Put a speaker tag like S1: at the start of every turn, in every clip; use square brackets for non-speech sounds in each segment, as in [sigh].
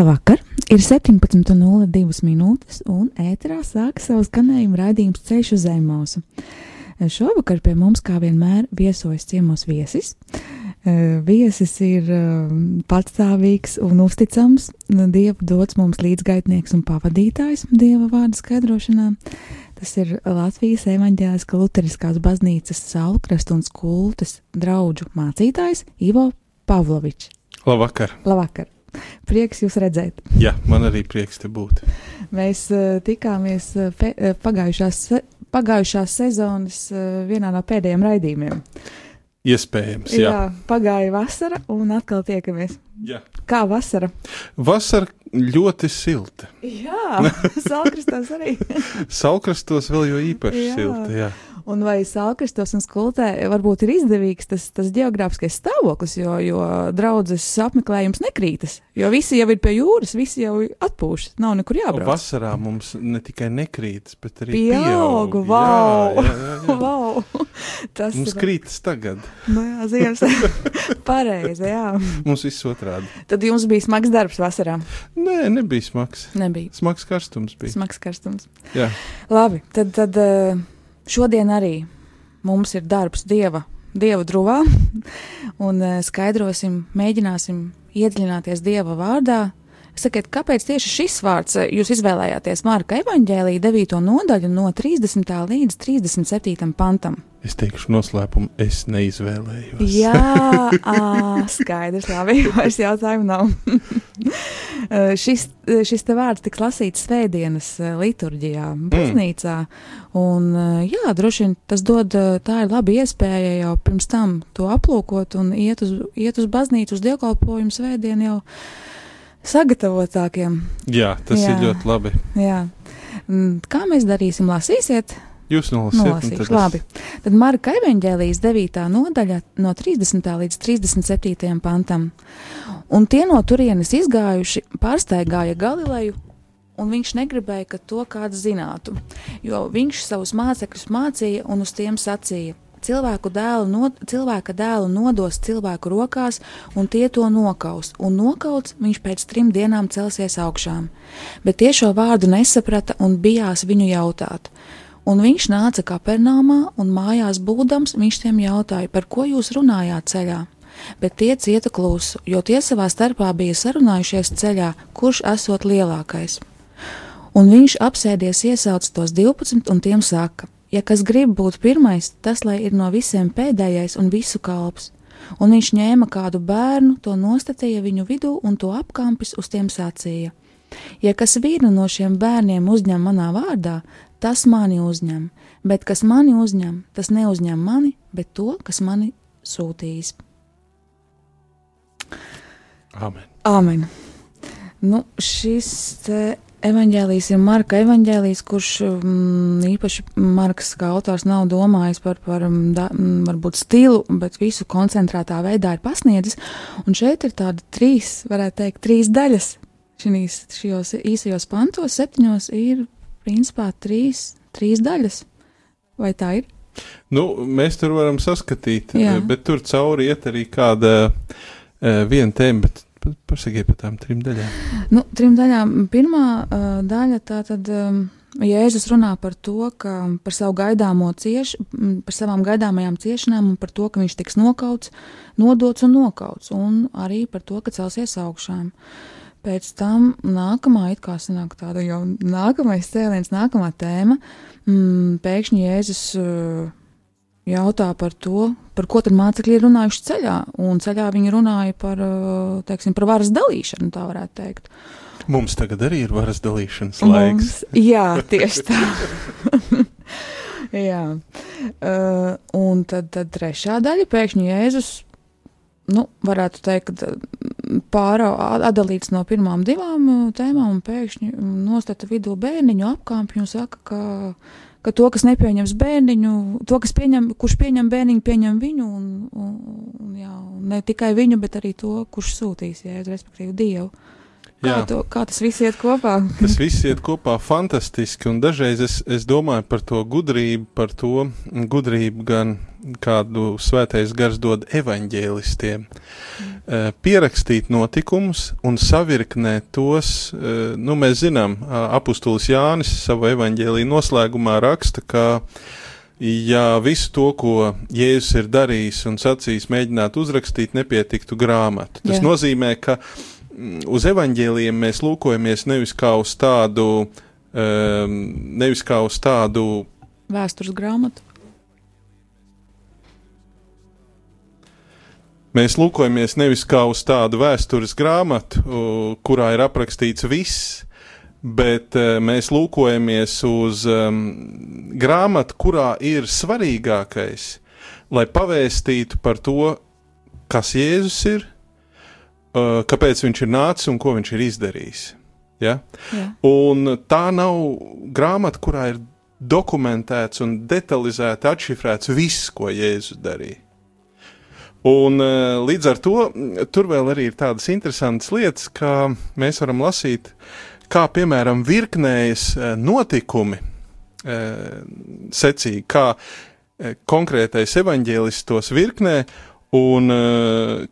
S1: Labvakar! Ir 17,02 minūtes, un ēterā sākas savus skanējumu raidījums Ceļš uz Zemausu. Šovakar pie mums, kā vienmēr, viesojas ciemos viesis. Eh, Viesis ir eh, patstāvīgs un uzticams, Dieva dots mums līdzgaitnieks un pavadītājs Dieva vārdu skaidrošanā. Tas ir Latvijas evaņģēliskā luteriskās baznīcas saulkrasta un skultes draudžu mācītājs Ivo Pavlovičs.
S2: Labvakar!
S1: Labvakar! Prieks jūs redzēt!
S2: Jā, man arī prieks te būt.
S1: Mēs uh, tikāmies pe, uh, pagājušās, pagājušās sezonas vienā no pēdējiem raidījumiem.
S2: Iespējams, jā.
S1: jā, pagāja vasara un atkal tiekamies.
S2: jā.
S1: Kā vasara?
S2: Vasara ļoti silta.
S1: Jā, [laughs] Salkristās arī. [laughs]
S2: Salkrastos vēl jo īpaši
S1: Jā.
S2: silta. Jā.
S1: Un vai Salkristos un Skultē varbūt ir izdevīgs tas, tas geogrāfiskais stāvoklis, jo, jo draudzes apmeklējums nekrītas, jo visi jau ir pie jūras, visi jau atpūšas, nav nekur jābrauc.
S2: Vasarā mums ne tikai nekrītas, bet arī
S1: Pieaugu,
S2: pieaug.
S1: vau!
S2: Jā, jā, [laughs] jā.
S1: Wow. Tas
S2: Mums
S1: ir
S2: krītas tagad,
S1: nu, jā, ziemas. [laughs] Pareizi, jā.
S2: mums viss otrādi.
S1: Tad jums bija smags darbs vasarā.
S2: Nē, nebija smags.
S1: Nebija
S2: Smags karstums bija.
S1: smags karstums.
S2: Jā,
S1: Labi, tad, tad eh, šodien arī mums ir darbs dieva, dieva drūvā, un eh, skaidrosim, mēģināsim iedziļināties dieva vārdā. Sakiet, kāpēc tieši šis vārds eh, jūs izvēlējāties Marka evaņģēlīja 9. nodaļu no 30. līdz 37. pantam?
S2: es teikšu noslēpumu, es neizvēlējos.
S1: Jā, [laughs] ā, skaidrs, labi, vairs jautājumu nav. [laughs] Šis, šis te vārds tiks lasīts svētdienas liturģijā, baznīcā, un eh, jā, droši vien tas dod, tā ir laba iespēja jau pirms tam to aplūkot un iet uz, iet uz baznīcu, uz dievkalpojumu svētdienu jau sagatavotākiem.
S2: Jā, tas
S1: Jā.
S2: ir ļoti labi.
S1: Jā. Mm, Kā mēs darīsim? Lasīsiet,
S2: Jūs nolasīsiet, tad
S1: labi. Tad Marka evanģēlijas 9. nodaļa no 30. līdz 37. pantam. Un tie no turienes izgājuši pārsteigāja Galileju, un viņš negribēja, ka to kāds zinātu, jo viņš savus mācekļus mācīja un uz tiem sacīja. Cilvēku dēlu nod, cilvēka dēlu nodos cilvēku rokās, un tie to nokaus, un nokauts viņš pēc trim dienām celsies augšām. Bet tie šo vārdu nesaprata un bijās viņu jautāt. Un viņš nāca Kapernaumā, un mājās būdams, viņš tiem jautāja, par ko jūs runājāt ceļā. Bet tie cieta klusu, jo tie savā starpā bija sarunājušies ceļā, kurš esot lielākais. Un viņš apsēdies iesauc tos 12 un tiem saka: Ja kas grib būt pirmais, tas lai ir no visiem pēdējais un visu kalps. Un viņš ņēma kādu bērnu, to nostatīja viņu vidū un to apkampis uz tiem sacīja: Ja kas vienu no šiem bērniem uzņem manā vārdā, tas mani uzņem, bet kas mani uzņem, tas neuzņem mani, bet to, kas mani sūtījis.
S2: Amen.
S1: Amen. Nu, šis te evaņģēlijs ir Marka evaņģēlijs, kurš mm, īpaši Marks kā autors nav domājis par, par mm, da, mm, varbūt stilu, bet visu koncentrētā veidā ir pasniedzis. Un šeit ir tādi trīs, varētu teikt, trīs daļas. Šīs, šajos īsajos pantos, septiņos ir principā trīs, trīs daļas. Vai tā ir?
S2: Nu, mēs tur varam saskatīt,
S1: Jā.
S2: eh, bet tur cauri iet arī kāda uh, viena tēma, bet pasakiet par tām trim daļām.
S1: Nu, trim daļām. Pirmā uh, daļa tā tad. Um, Jēzus runā par to, ka par savu gaidāmo ciešu, par savām gaidāmajām ciešanām un par to, ka viņš tiks nokauts, nodots un nokauts, un arī par to, ka celsies augšām. Pēc tam nākamā, it kā sanāk tāda jau nākamais cēliens, nākamā tēma, mm, pēkšņi Jēzus uh, jautā par to, par ko tad mācekļi ir runājuši ceļā, un ceļā viņi runāja par, uh, teiksim, par varas dalīšanu, tā varētu teikt.
S2: Mums tagad arī ir varas dalīšanas laiks.
S1: Mums, jā, tieši tā. [laughs] jā. Uh, un tad, tad trešā daļa pēkšņi Jēzus nu, varētu teikt, ka pārā atdalīts no pirmām divām uh, tēmām, un pēkšņi nostata vidū bērniņu apkāpju un saka, ka, ka to, kas nepieņems bērniņu, to, kas pieņem, kurš pieņem bērniņu, pieņem viņu, un, un, un jā, ne tikai viņu, bet arī to, kurš sūtīs, jā, respektīvi Dievu. Kā, to, kā tas viss iet kopā?
S2: tas viss iet kopā fantastiski, un dažreiz es, es domāju par to gudrību, par to gudrību gan kādu svētais gars dod evaņģēlistiem. Mm. Pierakstīt notikumus un savirknēt tos, nu mēs zinām, apustulis Jānis savu evaņģēlī noslēgumā raksta, ka ja visu to, ko Jēzus ir darījis un sacījis, mēģinātu uzrakstīt, nepietiktu grāmatu. Tas Jā. nozīmē, ka uz evaņģēliem mēs lūkojamies nevis kā uz tādu, um, nevis kā uz tādu
S1: vēstures grāmatu.
S2: Mēs lūkojamies nevis kā uz tādu vēstures grāmatu, kurā ir aprakstīts viss, bet uh, mēs lūkojamies uz um, grāmatu, kurā ir svarīgākais, lai pavēstītu par to, kas Jēzus ir, uh, kāpēc viņš ir nācis un ko viņš ir izdarījis. Ja? Jā. Un tā nav grāmata, kurā ir dokumentēts un detalizēti atšifrēts viss, ko Jēzus darīja. Un uh, līdz ar to tur vēl arī ir tādas interesantas lietas, kā mēs varam lasīt, kā piemēram virknējas uh, notikumi uh, secīgi, kā konkrētais evaņģēlists tos virknē un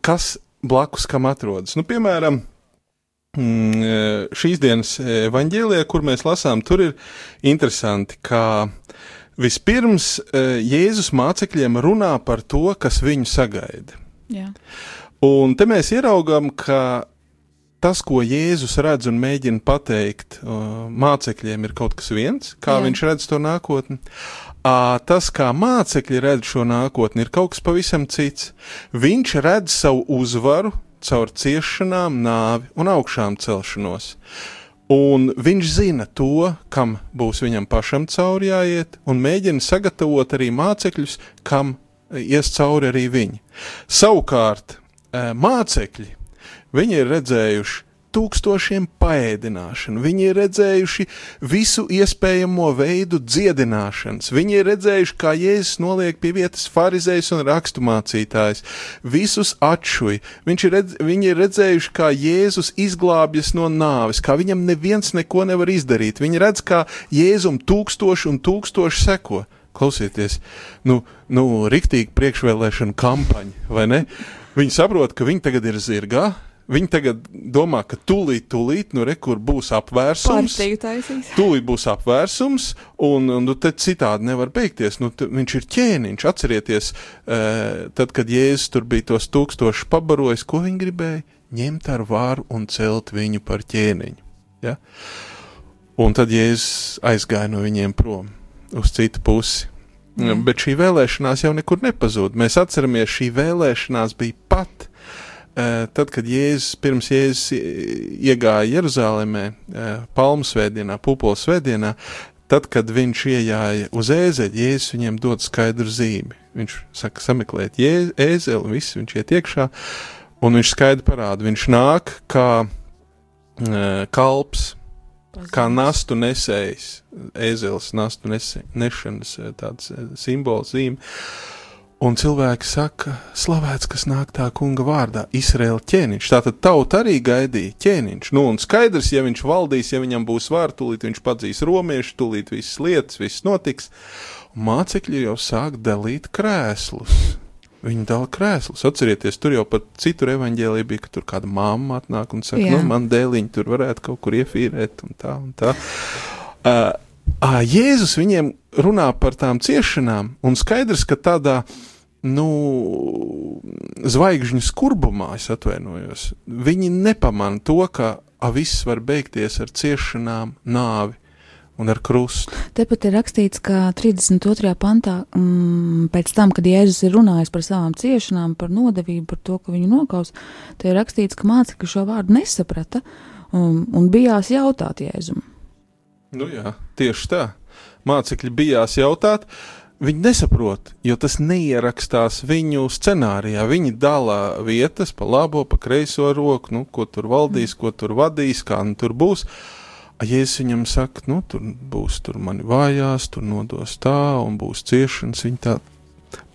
S2: kas blakus kam atrodas. Nu, piemēram, mm, e, šīs dienas evaņģēlijā, kur mēs lasām, tur ir interesanti, ka vispirms e, Jēzus mācekļiem runā par to, kas viņu sagaida. Jā. Un te mēs ieraugām, ka tas, ko Jēzus redz un mēģina pateikt mācekļiem, ir kaut kas viens, kā Jā. viņš redz to nākotni. Tas, kā mācekļi redz šo nākotni, ir kaut kas pavisam cits. Viņš redz savu uzvaru caur ciešanām, nāvi un augšām celšanos. Un viņš zina to, kam būs viņam pašam cauri jāiet, un mēģina sagatavot arī mācekļus, kam ies cauri arī viņi. Savukārt, mācekļi, viņi ir redzējuši tūkstošiem paēdināšanu, viņi ir redzējuši visu iespējamo veidu dziedināšanas, viņi ir redzējuši, kā Jēzus noliek pie vietas farizējus un raksturmācītājus, visus atšuj, ir redz, viņi ir redzējuši, kā Jēzus izglābjas no nāves, kā viņam neviens neko nevar izdarīt, viņi redz, kā Jēzum tūkstoši un tūkstoši seko. Klausieties, nu, nu riktīgi priekšvēlēšana kampaņa, vai ne? Viņi saprot, ka viņi tagad ir zirgā, Viņi tagad domā, ka tūlīt, tūlīt, nu, rekur būs apvērsums. Tūlīt būs apvērsums, un, un nu, te citādi nevar beigties. Nu, viņš ir ķēniņš. Atcerieties, uh, tad, kad Jēzus tur bija tos tūkstošus pabarojis, ko viņi gribēja? Ņemt ar vāru un celt viņu par ķēniņu. Ja? Un tad Jēzus aizgāja no viņiem prom uz citu pusi. Mm. Bet šī vēlēšanās jau nekur nepazūd. Mēs atceramies, šī vēlēšanās bija pat tad, kad Jēzus, pirms Jēzus iegāja Jeruzalemē, eh, Palmu svētdienā, Pupola svētdienā, tad, kad viņš iegāja uz ēzeļa, Jēzus viņiem dod skaidru zīmi. Viņš saka, sameklēt ēzeli, viss viņš iet iekšā, un viņš skaidri parāda, viņš nāk kā uh, kalps, kā nastu nesējs, ēzeles nastu nesē, nešanas tāds simbols zīme. Un cilvēki saka, slavēts, kas nāk tā kunga vārdā, Izraēla ķēniņš. Tātad tauta arī gaidīja ķēniņš. Nu, un skaidrs, ja viņš valdīs, ja viņam būs vārds, tūlīt viņš padzīs romiešu, tūlīt visas lietas, viss notiks. Mācekļi jau sāk dalīt krēslus. Viņi dala krēslus. Atcerieties, tur jau pat citur evaņģēlī bija, ka tur kāda mamma atnāk un saka, Jā. nu, man dēliņi tur varētu kaut kur iefīrēt un tā un tā. Uh, uh, Jēzus viņiem runā par tām ciešanām, un skaidrs, ka tādā nu, zvaigžņu skurbumā, es atvainojos, viņi nepamana to, ka a, viss var beigties ar ciešanām, nāvi. Un.
S1: Tepat ir rakstīts, ka 32. pantā, mm, pēc tam, kad Jēzus ir runājis par savām ciešanām, par nodevību, par to, ka viņu nokaus, te ir rakstīts, ka mācekļi šo vārdu nesaprata um, un bijās jautāt Jēzum.
S2: Nu jā, tieši tā mācekļi bijās jautāt, viņi nesaprot, jo tas neierakstās viņu scenārijā. Viņi dala vietas pa labo, pa kreiso roku, nu, ko tur valdīs, ko tur vadīs, kā nu tur būs. Es viņam saku, nu, tur būs tur mani vājās, tur nodos tā, un būs ciešanas, viņi tā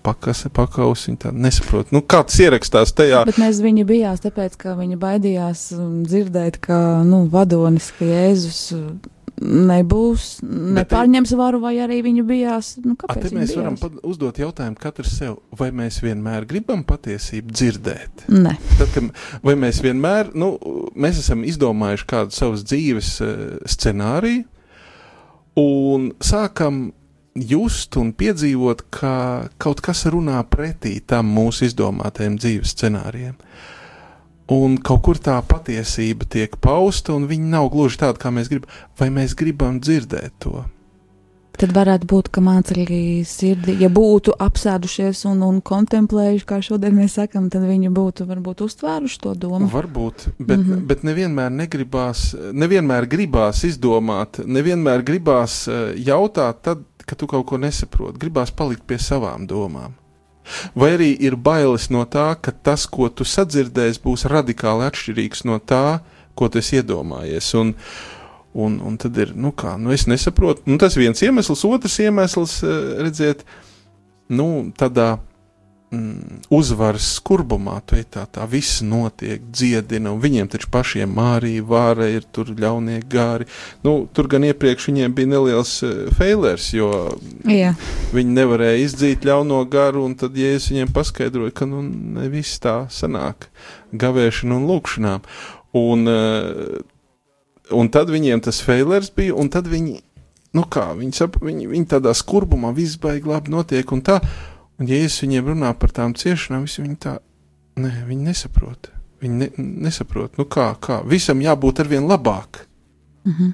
S2: pakase, pakaus, viņi tā nesaprot. Nu, kā tas ierakstās tajā?
S1: Bet mēs viņa bijās, tāpēc, ka viņa baidījās um, dzirdēt, ka, nu, vadonis, ka Jēzus nebūs, nepārņems varu, vai arī viņu bijās. Nu,
S2: A, te mēs bijās? varam uzdot jautājumu katrs sev, vai mēs vienmēr gribam patiesību dzirdēt?
S1: Nē.
S2: Tad, vai mēs vienmēr, nu, mēs esam izdomājuši kādu savas dzīves uh, scenāriju un sākam just un piedzīvot, ka kaut kas runā pretī tam mūsu izdomātajiem dzīves scenārijiem. Un kaut kur tā patiesība tiek pausta, un viņa nav gluži tāda, kā mēs gribam. Vai mēs gribam dzirdēt to?
S1: Tad varētu būt, ka mācekļi sirdi, ja būtu apsēdušies un, un kontemplējuši, kā šodien mēs sakam, tad viņi būtu varbūt uztvēruši to domu.
S2: Varbūt, bet, mm -hmm. bet nevienmēr negribās, nevienmēr gribās izdomāt, nevienmēr gribās eh, jautāt tad, ka tu kaut ko nesaproti, gribās palikt pie savām domām. Vai arī ir bailes no tā, ka tas, ko tu sadzirdēsi, būs radikāli atšķirīgs no tā, ko tu iedomājies. Un, un, un tad ir, nu kā, nu es nesaprotu. Nu, tas viens iemesls, otrs iemesls, eh, redziet, nu, tādā mm, uzvaras skurbumā, tu ej tā, tā viss notiek, dziedina, un viņiem taču pašiem mārīja vāra ir tur ļaunie gāri. Nu, tur gan iepriekš viņiem bija neliels uh, failers, jo
S1: Jā.
S2: viņi nevarēja izdzīt ļauno garu, un tad, ja es viņiem paskaidroju, ka, nu, ne viss tā sanāk, gavēšana un lūkšanām. Un, uh, un tad viņiem tas failers bija, un tad viņi, nu kā, viņi, sap, viņi, viņi tādā skurbumā viss baigi labi notiek, un tā, Un, es viņiem runāju par tām ciešanām, visi viņi tā, nē, viņi nesaprot. Viņi ne, nesaprot, nu kā, kā, visam jābūt arvien labāk. Mm -hmm.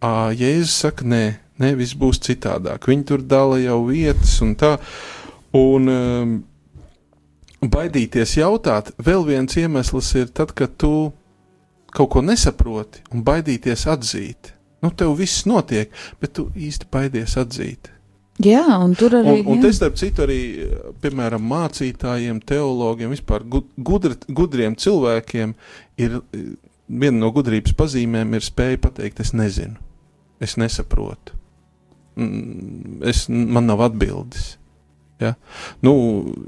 S2: À, Jēzus saka, nē, nē, viss būs citādāk. Viņi tur dala jau vietas un tā. Un um, baidīties jautāt, vēl viens iemesls ir tad, kad tu kaut ko nesaproti un baidīties atzīt. Nu, tev viss notiek, bet tu īsti baidies atzīt.
S1: Jā, un tur arī.
S2: Un, un tas, starp citu, arī, piemēram, mācītājiem, teologiem, vispār gudri, gudriem cilvēkiem ir viena no gudrības pazīmēm ir spēja pateikt, es nezinu, es nesaprotu, mm, es, man nav atbildes. Ja? Nu,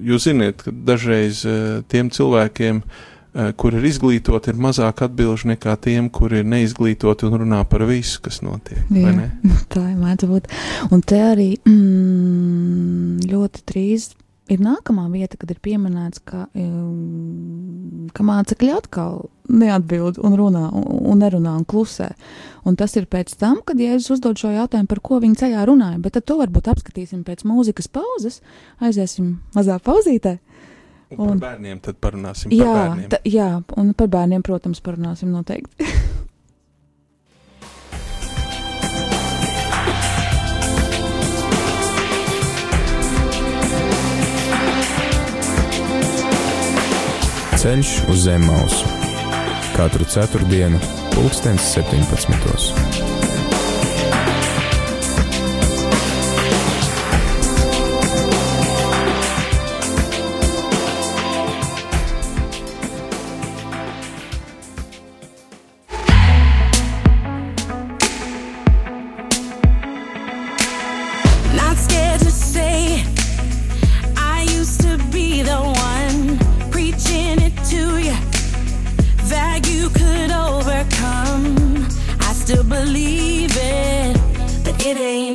S2: jūs zināt, ka dažreiz eh, tiem cilvēkiem, Eh, kur ir izglītoti, ir mazāk atbildīgi nekā tiem, kuri ir neizglītoti un runā par visu, kas notiek.
S1: Jā, [laughs] tā ir mēdz būt. Un te arī mm, ļoti drīz ir nākamā vieta, kad ir pieminēts, ka, um, ka mācekļi atkal neatbild un runā un, un nerunā un klusē. Un tas ir pēc tam, kad Jēzus uzdod šo jautājumu, par ko viņi ceļā runāja. Bet tad to varbūt apskatīsim pēc mūzikas pauzes. Aiziesim mazā pauzītē.
S2: Un par bērniem tad parunāsim.
S1: Jā,
S2: par bērniem.
S1: Ta, jā, un par bērniem, protams, parunāsim noteikti. [laughs]
S3: Ceļš uz zem mausu katru ceturtdienu, pulkstens 17. still believing, but it ain't.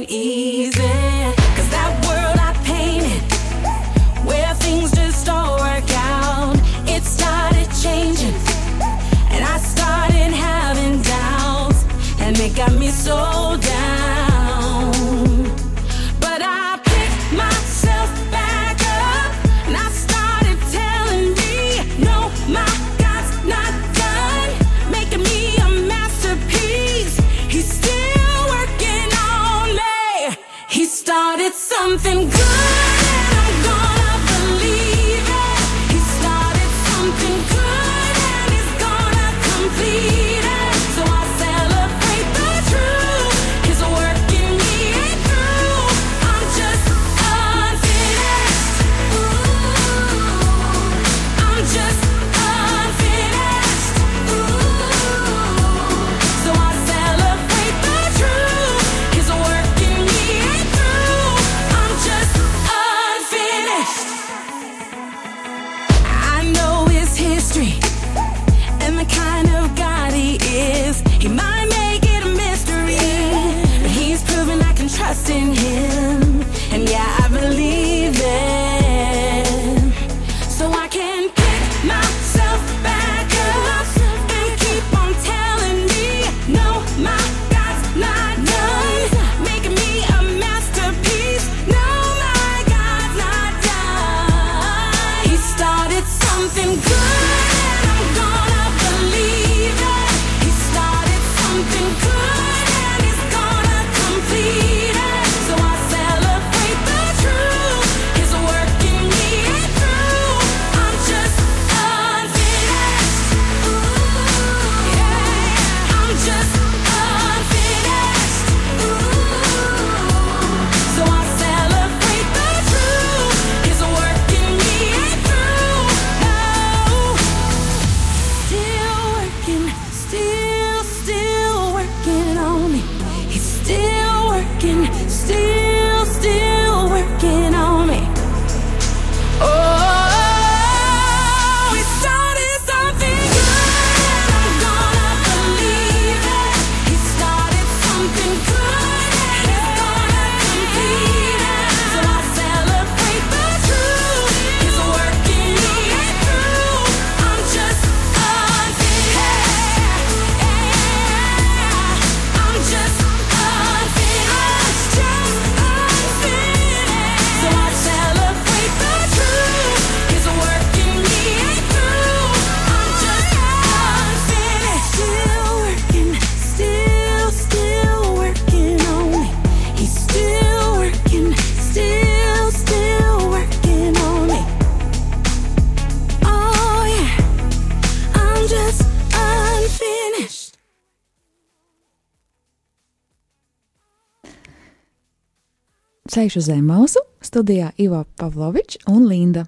S1: Ceļš uz Zemausu studijā Ivo Pavlovičs un Linda.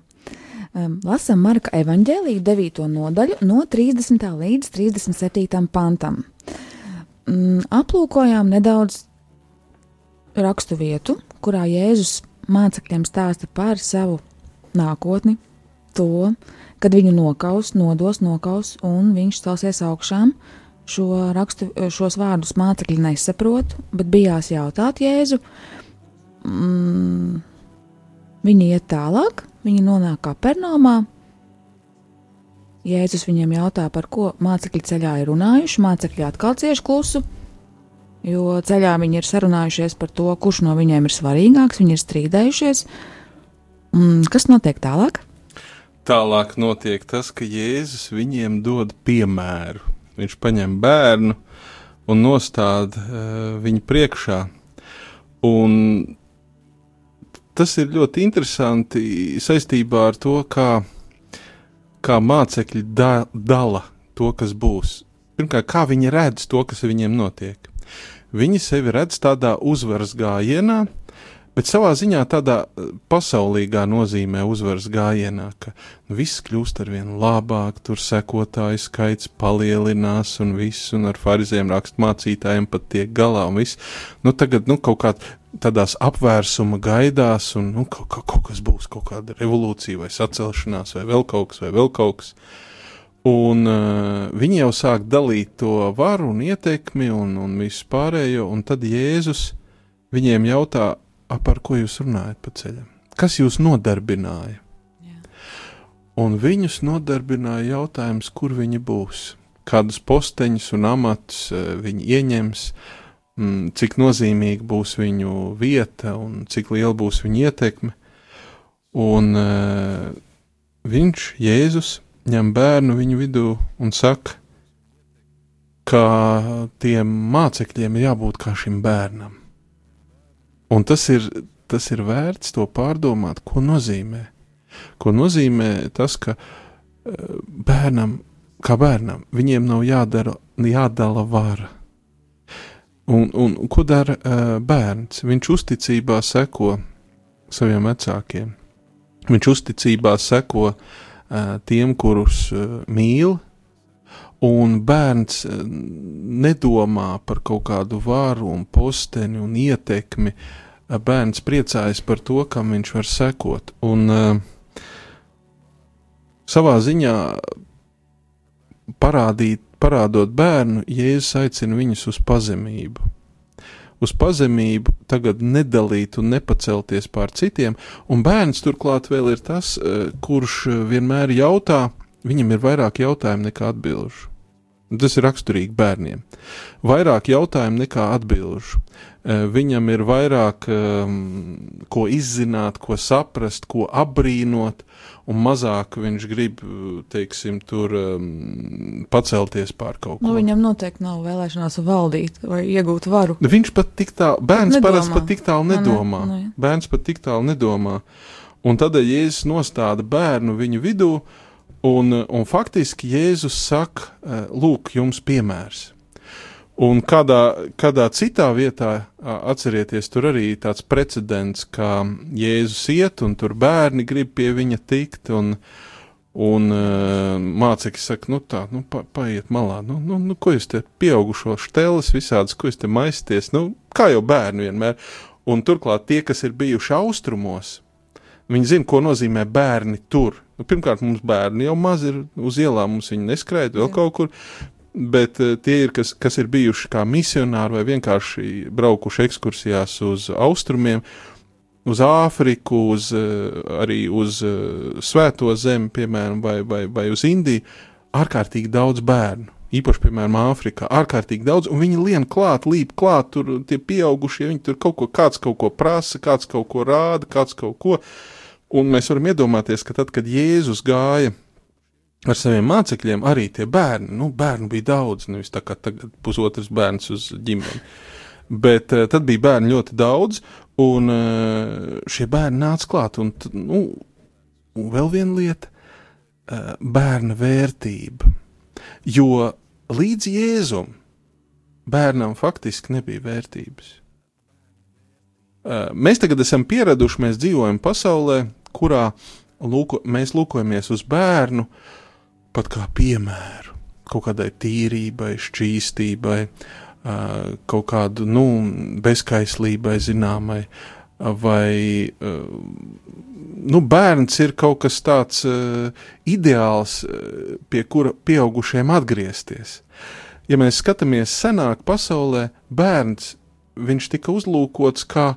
S1: Um, lasām Marka evaņģēlīju 9. nodaļu no 30. līdz 37. pantam. Um, aplūkojām nedaudz rakstu vietu, kurā Jēzus mācekļiem stāsta par savu nākotni, to, kad viņu nokaus, nodos, nokaus, un viņš celsies augšām. Šo rakstu, šos vārdus mācekļi nesaprot, bet bijās jautāt Jēzu, mm, viņi iet tālāk, viņi nonāk Kapernaumā. Jēzus viņiem jautā, par ko mācekļi ceļā ir runājuši. Mācekļi atkal cieši klusu, jo ceļā viņi ir sarunājušies par to, kurš no viņiem ir svarīgāks, viņi ir strīdējušies. Mm, kas notiek tālāk?
S2: Tālāk notiek tas, ka Jēzus viņiem dod piemēru. Viņš paņem bērnu un nostāda uh, viņu priekšā. Un tas ir ļoti interesanti saistībā ar to, kā, kā mācekļi da, dala to, kas būs. Pirmkārt, kā viņi redz to, kas viņiem notiek. Viņi sevi redz tādā uzvaras gājienā, bet savā ziņā tādā pasaulīgā nozīmē uzvaras gājienā, ka viss kļūst ar vien labāk, tur sekotāju skaits palielinās un viss, un ar fariziem rakstmācītājiem pat tiek galā un viss. Nu, tagad, nu, kaut kāda tādās apvērsuma gaidās, un nu, kaut, kaut, kaut kas būs, kaut kāda revolūcija, vai sacelšanās, vai vēl kaut kas, vai vēl kaut kas. Un uh, viņi jau sāk dalīt to varu un ietekmi un, un visu pārējo, un tad Jēzus viņiem jautā, par ko jūs runājat pa ceļam? Kas jūs nodarbināja? Jā. Un viņus nodarbināja jautājums, kur viņi būs, kādus posteņus un amatus uh, viņi ieņems, uh, cik nozīmīga būs viņu vieta un cik liela būs viņa ietekme. Un uh, viņš, Jēzus, ņem bērnu viņu vidū un saka, ka tiem mācekļiem ir jābūt kā šim bērnam. Un tas ir, tas ir vērts to pārdomāt, ko nozīmē. Ko nozīmē tas, ka uh, bērnam, kā bērnam, viņiem nav jādara, jādala vara Un, un ko dara uh, bērns? Viņš uzticībā seko saviem vecākiem. Viņš uzticībā seko uh, tiem, kurus uh, mīl, un bērns uh, nedomā par kaut kādu varu un posteni un ietekmi. Uh, bērns priecājas par to, kam viņš var sekot. Un uh, savā ziņā parādīt parādot bērnu, Jēzus aicina viņus uz pazemību. Uz pazemību, tagad nedalīt un nepacelties pār citiem, un bērns turklāt vēl ir tas, eh, kurš vienmēr jautā, viņam ir vairāk jautājumu nekā atbilžu. Tas ir raksturīgi bērniem. Vairāk jautājumu nekā atbilžu. Eh, viņam ir vairāk um, ko izzināt, ko saprast, ko apbrīnot, un mazāk viņš grib, teiksim, tur um, pacelties pār kaut ko.
S1: Nu, viņam noteikti nav vēlēšanās valdīt vai iegūt varu.
S2: Viņš pat tik tālu, bērns parasti pat tik tālu nedomā. Ne, ne, ne. Bērns pat tik tālu nedomā. Un tad Jēzus nostāda bērnu viņu vidū, un, un faktiski Jēzus saka, lūk, jums piemērs. Un kādā, kādā citā vietā, atcerieties, tur arī tāds precedents, kā Jēzus iet, un tur bērni grib pie viņa tikt, un, un uh, mācekļi saka, nu tā, nu pa, paiet malā, nu, nu, nu ko jūs te pieaugušo šteles visādas, ko jūs te maisties, nu, kā jau bērni vienmēr. Un turklāt tie, kas ir bijuši austrumos, viņi zina, ko nozīmē bērni tur. Nu, pirmkārt, mums bērni jau maz ir uz ielām, mums viņi neskraida vēl Jā. kaut kur bet uh, tie ir, kas, kas ir bijuši kā misionāri vai vienkārši braukuši ekskursijās uz austrumiem, uz Āfriku, uz, uh, arī uz uh, Svēto zemi, piemēram, vai, vai, vai uz Indiju, ārkārtīgi daudz bērnu. Īpaši, piemēram, Āfrikā, ārkārtīgi daudz, un viņi lien klāt, līp klāt, tur tie pieaugušie, viņi tur kaut ko, kāds kaut ko prasa, kāds kaut ko rāda, kāds kaut ko. Un mēs varam iedomāties, ka tad, kad Jēzus gāja ar saviem mācekļiem arī tie bērni. Nu, bērnu bija daudz, nevis tā kā tagad pusotrs bērns uz ģimeni. Bet uh, tad bija bērni ļoti daudz, un uh, šie bērni nāca klāt. Un, nu, un vēl viena lieta uh, - bērna vērtība. Jo līdz Jēzum bērnam faktiski nebija vērtības. Uh, mēs tagad esam pieraduši, mēs dzīvojam pasaulē, kurā lūko, mēs lūkojamies uz bērnu pat kā piemēru kaut kādai tīrībai, šķīstībai, kaut kādu nu, bezkaislībai zināmai. Vai nu, bērns ir kaut kas tāds ideāls, pie kura pieaugušiem atgriezties. Ja mēs skatāmies senāk pasaulē, bērns tika uzlūkots kā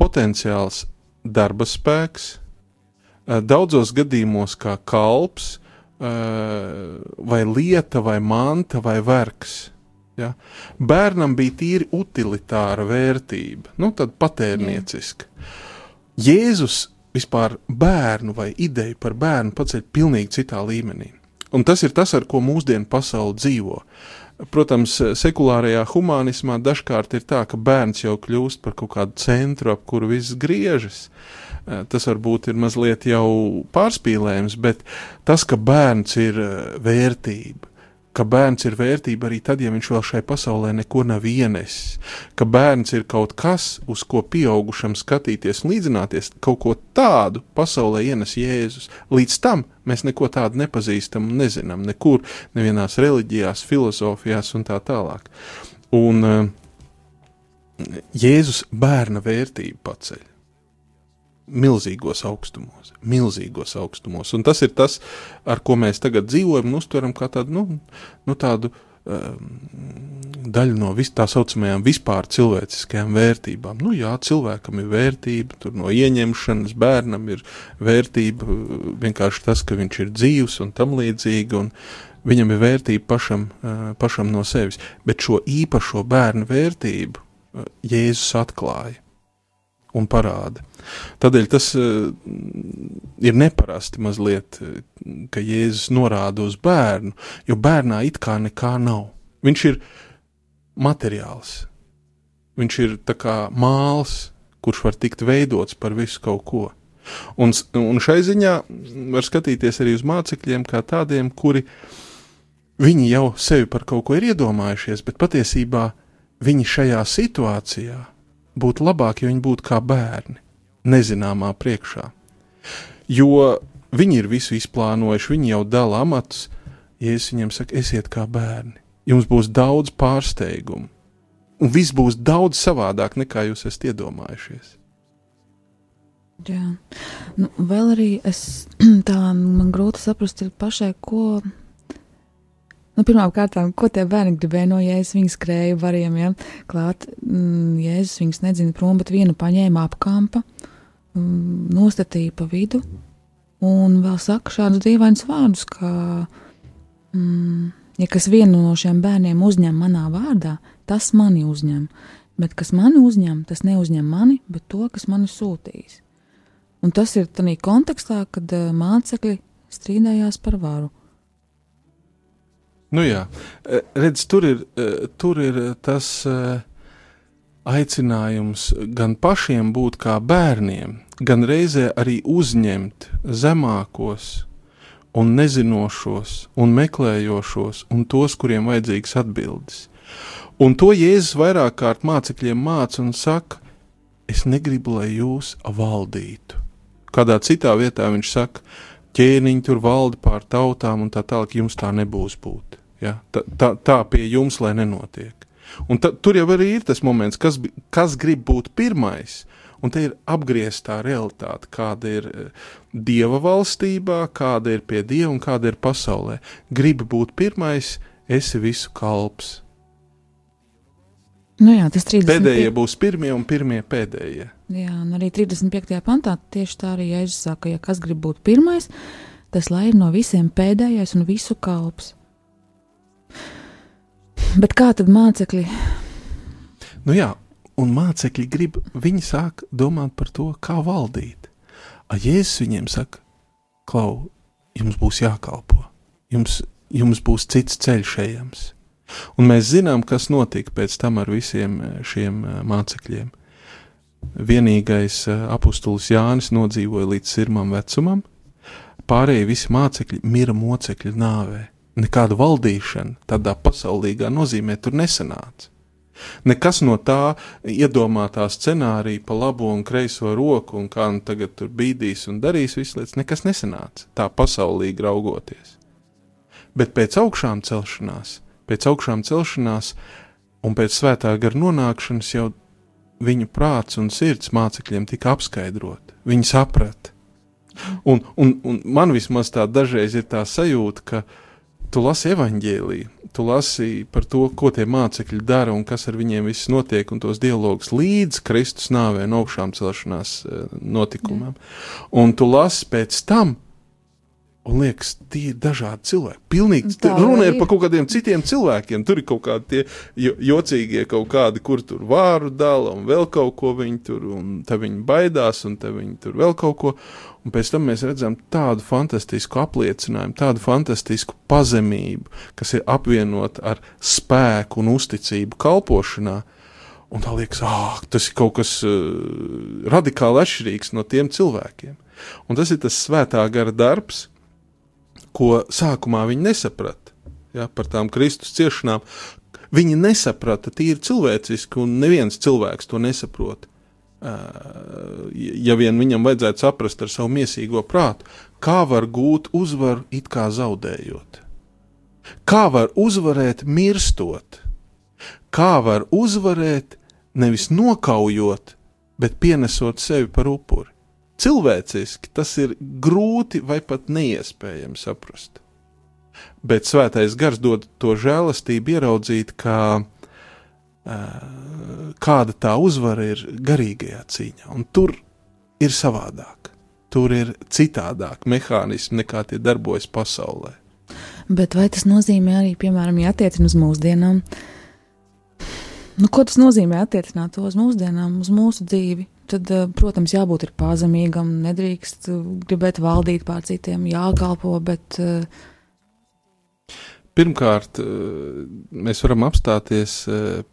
S2: potenciāls darba spēks, daudzos gadījumos kā kalps, vai lieta, vai manta, vai vergs. Ja? Bērnam bija tīri utilitāra vērtība, nu, tāda patērnieciska. Jēzus vispār bērnu vai ideju par bērnu paceļ pilnīgi citā līmenī. Un tas ir tas, ar ko mūsdienu pasaule dzīvo. Protams, sekulārajā humanismā dažkārt ir tā, ka bērns jau kļūst par kaut kādu centru, ap kuru viss griežas. Tas varbūt ir mazliet jau pārspīlējums, bet tas, ka bērns ir vērtība, ka bērns ir vērtība arī tad, ja viņš vēl šai pasaulē neko nav ienesis, ka bērns ir kaut kas, uz ko pieaugušam skatīties līdzināties, kaut ko tādu pasaulē ienes Jēzus. Līdz tam mēs neko tādu nepazīstam un nezinām, nekur, nevienās reliģijās, filozofijās un tā tālāk. Un uh, Jēzus bērna vērtību paceļ milzīgos augstumos, milzīgos augstumos. Un tas ir tas, ar ko mēs tagad dzīvojam un uztveram kā tādu, nu, nu tādu um, daļu no vis, tā saucamajām vispār cilvēciskajām vērtībām. Nu, jā, cilvēkam ir vērtība, tur no ieņemšanas bērnam ir vērtība vienkārši tas, ka viņš ir dzīvs un tam līdzīgi, un viņam ir vērtība pašam, uh, pašam no sevis. Bet šo īpašo bērnu vērtību uh, Jēzus atklāja un parāda. Tādēļ tas uh, ir neparasti mazliet, ka Jēzus norāda uz bērnu, jo bērnā it kā nekā nav. Viņš ir materiāls, viņš ir kā māls, kurš var tikt veidots par visu kaut ko. Un, un šai ziņā var skatīties arī uz mācekļiem kā tādiem, kuri viņi jau sevi par kaut ko ir iedomājušies, bet patiesībā viņi šajā situācijā būtu labāk, ja viņi būtu kā bērni, nezināmā priekšā. Jo viņi ir visu izplānojuši, viņi jau dala amatus. Ja es viņiem saku, esiet kā bērni, jums būs daudz pārsteigumu, un viss būs daudz savādāk nekā jūs esat iedomājušies.
S1: Jā, nu, vēl arī es [clears throat] tā man grūti saprast pašai, ko Nu, Pirmkārt, ko tie bērni gribēja no jēzus? Viņi skrēja variem, ja klāt, mm, jēzus viņus nedzina prom, bet vienu paņēma apkampa, mm, nostatīja pa vidu un vēl saka šādus dīvainus vārdus, ka, mm, ja kas vienu no šiem bērniem uzņem manā vārdā, tas mani uzņem, bet kas mani uzņem, tas neuzņem mani, bet to, kas mani sūtīs. Un tas ir tādā kontekstā, kad uh, mācekļi strīdējās par varu.
S2: Nu jā, e, redz, tur ir, e, tur ir tas e, aicinājums gan pašiem būt kā bērniem, gan reizē arī uzņemt zemākos un nezinošos un meklējošos un tos, kuriem vajadzīgas atbildes. Un to Jēzus vairāk kārt mācekļiem māca un saka, es negribu, lai jūs valdītu. Kādā citā vietā viņš saka, ķēniņi tur valda pār tautām un tā tālāk, jums tā nebūs būt. Ja? Tā, tā, tā pie jums, lai nenotiek. Un ta, tur jau arī ir tas moments, kas, kas grib būt pirmais. Un te ir apgrieztā realitāte, kāda ir eh, dieva valstībā, kāda ir pie dieva un kāda ir pasaulē. Gribi būt pirmais, esi visu kalps.
S1: Nu jā, tas 30.
S2: Pēdējie būs pirmie un pirmie pēdējie.
S1: Jā, un arī 35. pantā tieši tā arī Jēzus saka, ja kas grib būt pirmais, tas lai ir no visiem pēdējais un visu kalps. Bet kā tad mācekļi?
S2: Nu jā, un mācekļi grib, viņi sāk domāt par to, kā valdīt. A Jēzus viņiem saka, klau, jums būs jākalpo, jums, jums būs cits ceļš ejams. Un mēs zinām, kas notika pēc tam ar visiem eh, šiem eh, mācekļiem. Vienīgais eh, apustulis Jānis nodzīvoja līdz sirmam vecumam, pārējie visi mācekļi mira mocekļu nāvē nekāda valdīšana tādā pasaulīgā nozīmē tur nesanāca. Nekas no tā iedomātā scenārija pa labo un kreiso roku, un kā nu tagad tur bīdīs un darīs visas lietas, nekas nesanāca tā pasaulīgi raugoties. Bet pēc augšām celšanās, pēc augšām celšanās un pēc svētā gara nonākšanas jau viņu prāts un sirds mācekļiem tika apskaidrot. Viņi saprata. Un, un, un man vismaz tā dažreiz ir tā sajūta, ka tu lasi evaņģēlīju, tu lasi par to, ko tie mācekļi dara un kas ar viņiem viss notiek, un tos dialogus līdz Kristus nāvē un augšām celšanās eh, notikumam. Jā. Un tu lasi pēc tam, Un liekas, tie ir dažādi cilvēki. Pilnīgi tā runa ir par kaut kādiem citiem cilvēkiem. Tur ir kaut kādi tie jocīgie kaut kādi, kur tur vāru dala un vēl kaut ko viņi tur, un te viņi baidās, un te viņi tur vēl kaut ko. Un pēc tam mēs redzam tādu fantastisku apliecinājumu, tādu fantastisku pazemību, kas ir apvienot ar spēku un uzticību kalpošanā. Un tā liekas, ah, tas ir kaut kas uh, radikāli atšķirīgs no tiem cilvēkiem. Un tas ir tas svētā gara darbs, ko sākumā viņi nesaprata ja, par tām Kristus ciešanām. Viņi nesaprata tīri cilvēciski, un neviens cilvēks to nesaprot. Ja vien viņam vajadzētu saprast ar savu mīsīgo prātu, kā var gūt uzvaru it kā zaudējot, kā var uzvarēt mirstot, kā var uzvarēt nevis nokaujot, bet pienesot sevi par upuri cilvēciski tas ir grūti vai pat neiespējami saprast. Bet svētais gars dod to žēlastību ieraudzīt, kā, kāda tā uzvara ir garīgajā cīņā. Un tur ir savādāk, tur ir citādāk mehānismi nekā tie darbojas pasaulē.
S1: Bet vai tas nozīmē arī, piemēram, ja attiecina uz mūsdienām? Nu, ko tas nozīmē attiecināt to uz mūsdienām, uz mūsu dzīvi? Tad, eh, protams, jābūt pazemīgam, nedrīkst eh, gribēt valdīt pār citiem, jākalpo, bet. Eh,
S2: Pirmkārt, mēs varam apstāties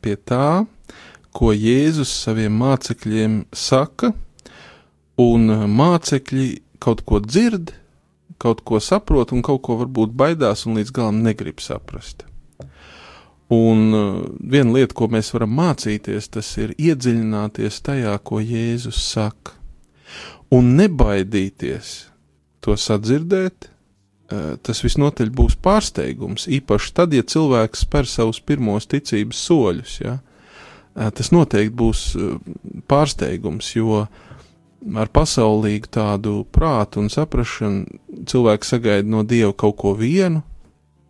S2: pie tā, ko Jēzus saviem mācekļiem saka, un mācekļi kaut ko dzird, kaut ko saprot, un kaut ko varbūt baidās un līdz galam negrib saprast. Un uh, viena lieta, ko mēs varam mācīties, tas ir iedziļināties tajā, ko Jēzus saka. Un nebaidīties to sadzirdēt, uh, tas visnotaļ būs pārsteigums. Īpaši tad, ja cilvēks spēr savus pirmos ticības soļus. Ja? Uh, tas noteikti būs pārsteigums, jo ar pasaulīgu tādu prātu un saprāšanu cilvēks sagaida no Dieva kaut ko vienu,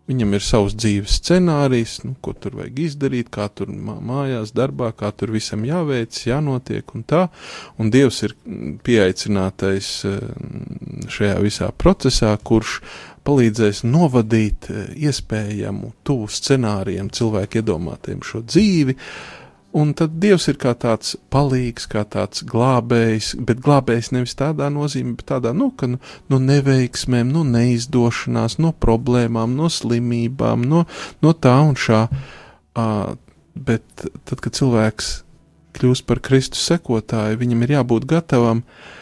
S2: Viņam ir savs dzīves scenārijs, nu, ko tur vajag izdarīt, kā tur mājās, darbā, kā tur visam jāveic, jānotiek un tā. Un Dievs ir pieaicinātais eh, šajā visā procesā, kurš palīdzēs novadīt eh, iespējamu tuvu scenārijam cilvēku iedomātiem šo dzīvi. Uh, Un tad Dievs ir kā tāds palīgs, kā tāds glābējs, bet glābējs nevis tādā nozīmē, bet tādā, nu, ka nu, no neveiksmēm, no neizdošanās, no problēmām, no slimībām, no, no tā un šā. Uh, bet tad, kad cilvēks kļūst par Kristus sekotāju, viņam ir jābūt gatavam uh,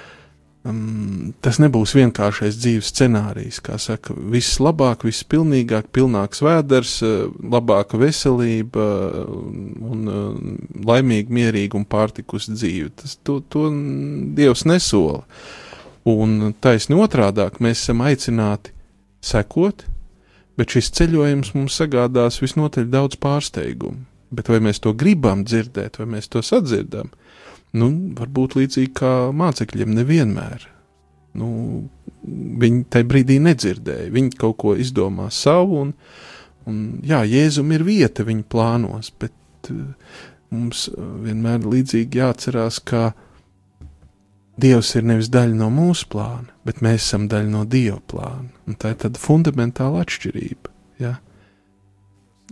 S2: um, tas nebūs vienkāršais dzīves scenārijs. Kā saka, viss labāk, viss pilnīgāk, pilnāks vēders, uh, labāka veselība un uh, laimīga, mierīga un pārtikus dzīve. Tas, to, to Dievs nesola. Un taisni otrādāk mēs esam aicināti sekot, bet šis ceļojums mums sagādās visnotaļ daudz pārsteigumu. Bet vai mēs to gribam dzirdēt, vai mēs to sadzirdam? Nu, varbūt līdzīgi kā mācekļiem, nevienmēr. Nu, viņi tajā brīdī nedzirdēja. Viņi kaut ko izdomā savu, un, un jā, Jēzum ir vieta viņa plānos, bet uh, mums vienmēr līdzīgi jāatcerās, ka Dievs ir nevis daļa no mūsu plāna, bet mēs esam daļa no Dieva plāna. Un tā ir tāda fundamentāla atšķirība. Ja?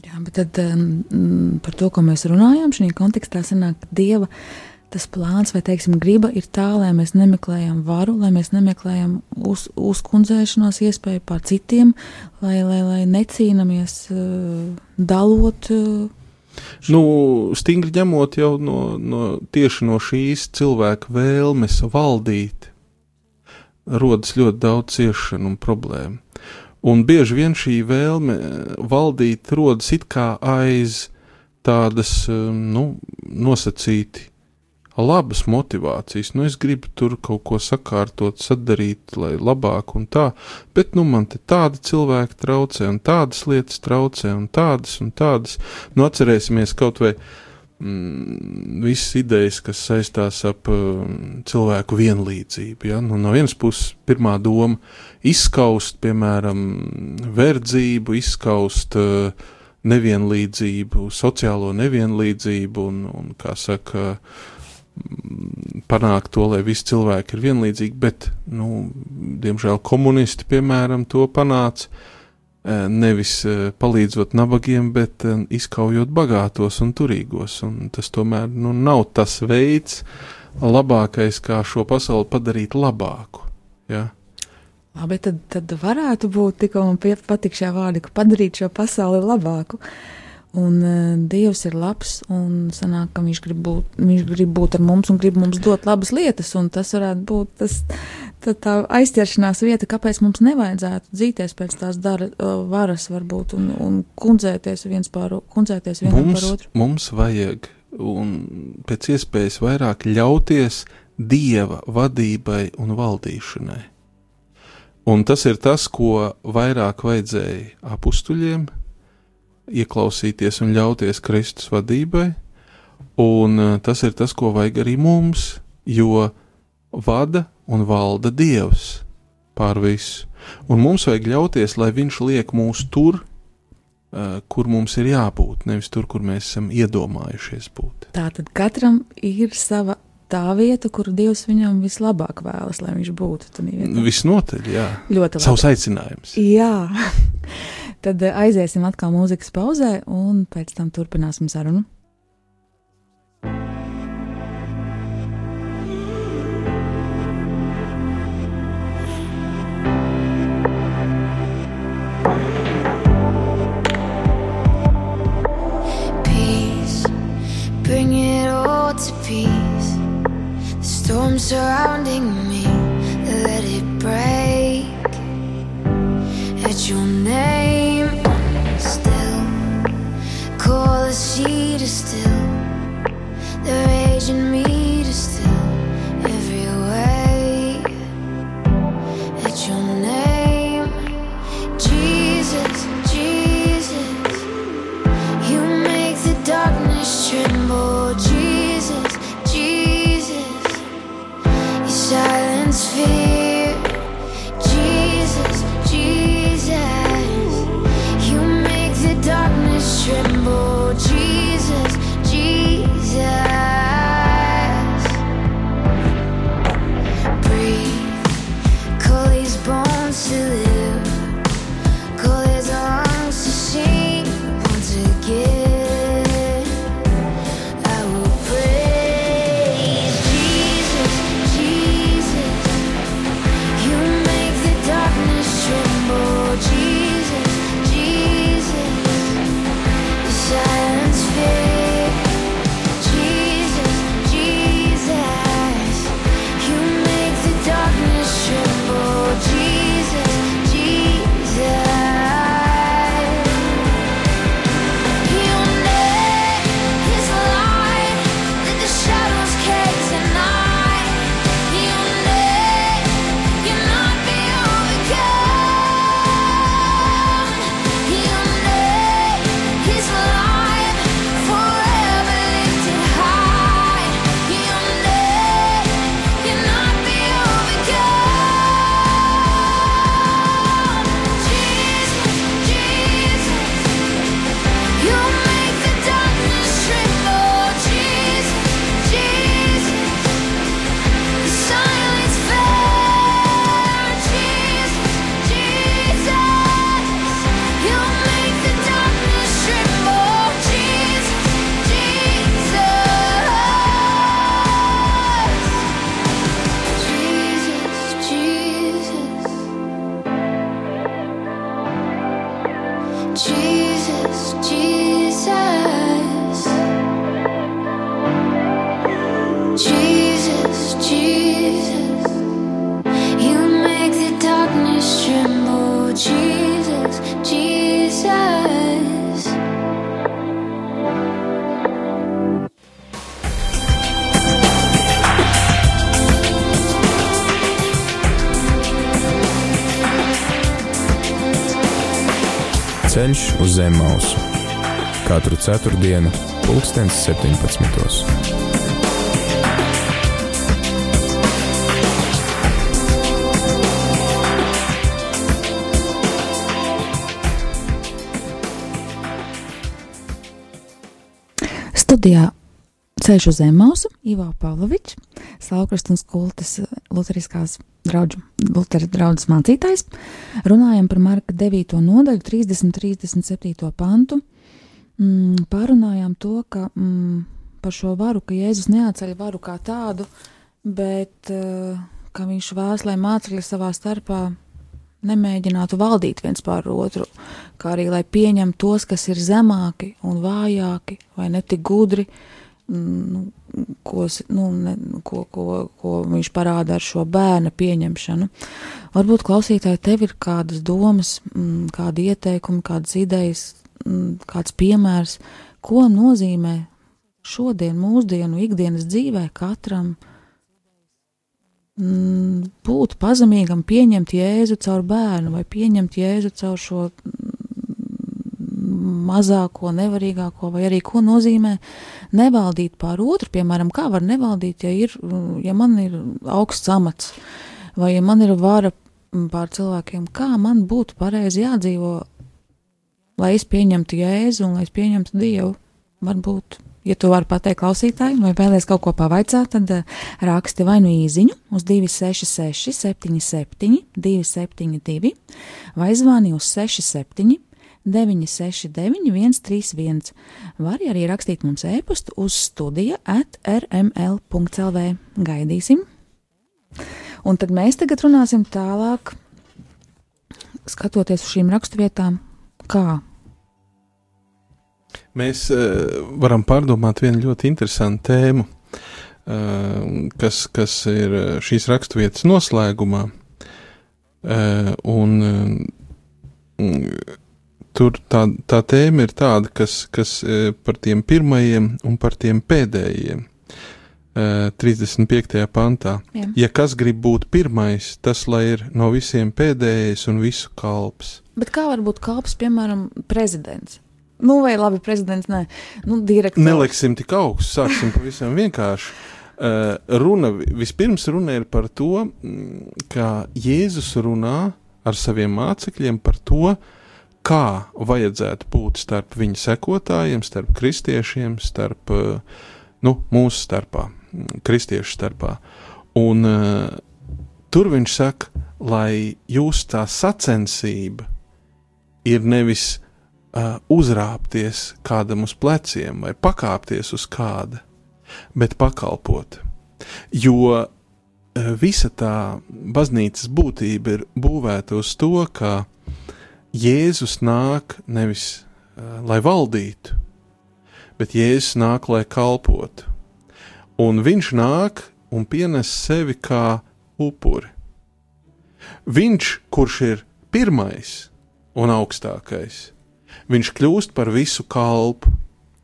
S1: Jā, bet tad um, par to, ko mēs runājam, šajā kontekstā sanāk, Dieva uh, tas plāns vai, teiksim, griba ir tā, lai mēs nemeklējam varu, lai mēs nemeklējam uz, uzkundzēšanās iespēju pār citiem, lai, lai, lai necīnamies uh, dalot. Uh,
S2: Nu, stingri ņemot jau no, no tieši no šīs cilvēka vēlmes valdīt, rodas ļoti daudz ciešanu un problēmu. Un bieži vien šī vēlme valdīt rodas it kā aiz tādas nu, nosacīti labas motivācijas. Nu, es gribu tur kaut ko sakārtot, sadarīt, lai labāk un tā, bet nu, man te tādi cilvēki traucē, un tādas lietas traucē, un tādas un tādas. Nu, atcerēsimies kaut vai mm, visas idejas, kas saistās ap mm, cilvēku vienlīdzību. Ja? Nu, no vienas puses, pirmā doma - izskaust, piemēram, verdzību, izskaust uh, nevienlīdzību, sociālo nevienlīdzību un, un kā saka, uh, panākt to, lai visi cilvēki ir vienlīdzīgi, bet, nu, diemžēl komunisti, piemēram, to panāca e, nevis e, palīdzot nabagiem, bet e, izkaujot bagātos un turīgos, un tas tomēr, nu, nav tas veids labākais, kā šo pasauli padarīt labāku, ja?
S4: Labi, tad, tad varētu būt, tikko man patīk šie vārdi, ka padarīt šo pasauli labāku. Uh, Un uh, Dievs ir labs, un sanāk, ka viņš grib, būt, viņš grib būt ar mums un grib mums dot labas lietas, un tas varētu būt tas, tā, tā aizķeršanās vieta, kāpēc mums nevajadzētu dzīties pēc tās dara, uh, varas, varbūt, un, un kundzēties viens par, kundzēties vienam
S2: mums,
S4: par otru.
S2: Mums vajag, un pēc iespējas vairāk ļauties Dieva vadībai un valdīšanai. Un tas ir tas, ko vairāk vajadzēja apstuļiem, ieklausīties un ļauties Kristus vadībai, un eh, tas ir tas, ko vajag arī mums, jo vada un valda Dievs pār visu. Un mums vajag ļauties, lai Viņš liek mūs tur, uh, kur mums ir jābūt, nevis tur, kur mēs esam iedomājušies būt.
S4: Tā tad katram ir sava tā vieta, kur Dievs viņam vislabāk vēlas, lai viņš būtu.
S2: Visnotaļ, jā.
S4: Ļoti labi.
S2: Savs aicinājums.
S4: Jā. Tad eh, aiziesim atkal mūzikas pauzē, un pēc tam turpināsim sarunu. bring it all to peace. The storm surrounding me, let it break. At your name, you
S3: still katru ceturtdienu, pulkstens 17.
S1: Studijā Ceļš uz Zemausu, Ivo Pavlovičs, Slaukras kultas Lutheriskās draudžu, Lutera draudzes mācītājs. Runājam par Marka 9. nodaļu, 30, 37. pantu. Mm, pārunājām to, ka mm, par šo varu, ka Jēzus neatceļ varu kā tādu, bet uh, ka viņš vēlas, lai mācekļi savā starpā nemēģinātu valdīt viens pār otru, kā arī lai pieņem tos, kas ir zemāki un vājāki vai netik gudri, nu, ko, nu, ne, ko, ko, ko viņš parāda ar šo bērna pieņemšanu. Varbūt klausītāji tev ir kādas domas, mm, kādi ieteikumi, kādas idejas, mm, kāds piemērs, ko nozīmē šodien, mūsdienu, ikdienas dzīvē katram mm, būt pazemīgam, pieņemt jēzu caur bērnu vai pieņemt jēzu caur šo mazāko, nevarīgāko, vai arī ko nozīmē nevaldīt pār otru. Piemēram, kā var nevaldīt, ja, ir, ja man ir augsts amats, vai ja man ir vara pār cilvēkiem, kā man būtu pareizi jādzīvo, lai es pieņemtu jēzu un lai es pieņemtu Dievu. Varbūt, ja tu vari pateikt klausītājiem, vai vēlēs kaut ko pavaicāt, tad uh, raksti vai nu īziņu uz 266, 77, 272, vai zvani uz 67, 969, 131. Var arī rakstīt mums e-pastu uz studija at rml.clv. Gaidīsim! Un tad mēs tagad runāsim tālāk, skatoties uz šīm raksturvietām, kā.
S2: Mēs uh, varam pārdomāt vienu ļoti interesantu tēmu, uh, kas, kas ir šīs raksturvietas noslēgumā. Uh, un, uh, tur tā, tā tēma ir tāda, kas, kas e, par tiem pirmajiem un par tiem pēdējiem. 35. E, pantā. Jā. Ja kas grib būt pirmais, tas lai ir no visiem pēdējais un visu kalps.
S1: Bet kā var būt kalps, piemēram, prezidents? Nu, vai labi, prezidents, nē, nu, direktors.
S2: Neliksim tik augstu, sāksim pavisam vienkārši. Uh, runa, vispirms runa ir par to, kā Jēzus runā ar saviem mācekļiem par to, uh, kā vajadzētu būt starp viņa sekotājiem, starp kristiešiem, starp eh, nu, mūsu starpā, kristiešu starpā. Un uh, tur viņš saka, lai jūs tā sacensība ir nevis uh, uzrāpties kādam uz pleciem vai pakāpties uz kāda, bet pakalpot. Jo uh, visa tā baznīcas būtība ir būvēta uz to, ka Jēzus nāk nevis uh, lai valdītu, bet Jēzus nāk, lai kalpotu. Un viņš nāk un pienes sevi kā upuri. Viņš, kurš ir pirmais un augstākais, viņš kļūst par visu kalpu.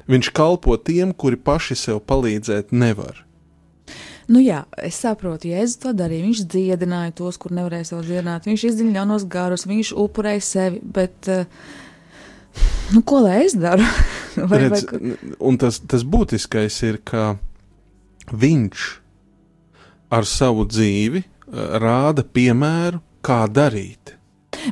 S2: Viņš kalpo tiem, kuri paši sev palīdzēt nevar.
S1: Nu, jā, es saprotu, Jēzus to darīja. Viņš dziedināja tos, kur nevarēja sev dziedināt. Viņš izdziļināja ļaunos garus, viņš upurēja sevi. Bet, uh, nu, ko lai es daru? [laughs]
S2: vai, Redz, vai... Un tas, tas būtiskais ir, ka viņš ar savu dzīvi uh, rāda piemēru, kā darīt.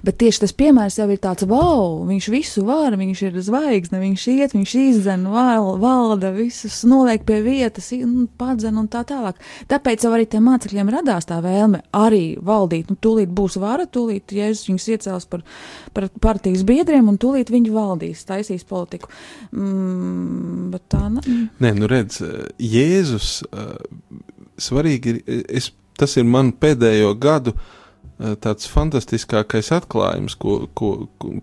S1: Bet tieši tas piemērs jau ir tāds, wow, viņš visu var, viņš ir zvaigzne, viņš iet, viņš izdzen, val, valda, visus noliek pie vietas, nu, padzen un tā tālāk. Tāpēc jau arī tiem mācekļiem radās tā vēlme arī valdīt. Nu, tūlīt būs vara, tūlīt Jēzus viņus iecels par, par partijas biedriem un tūlīt viņi valdīs, taisīs politiku. Mm, bet tā ne.
S2: Nē, nu redz, Jēzus svarīgi ir, es, tas ir man pēdējo gadu uh, Eh, tāds fantastiskākais atklājums, ko, ko,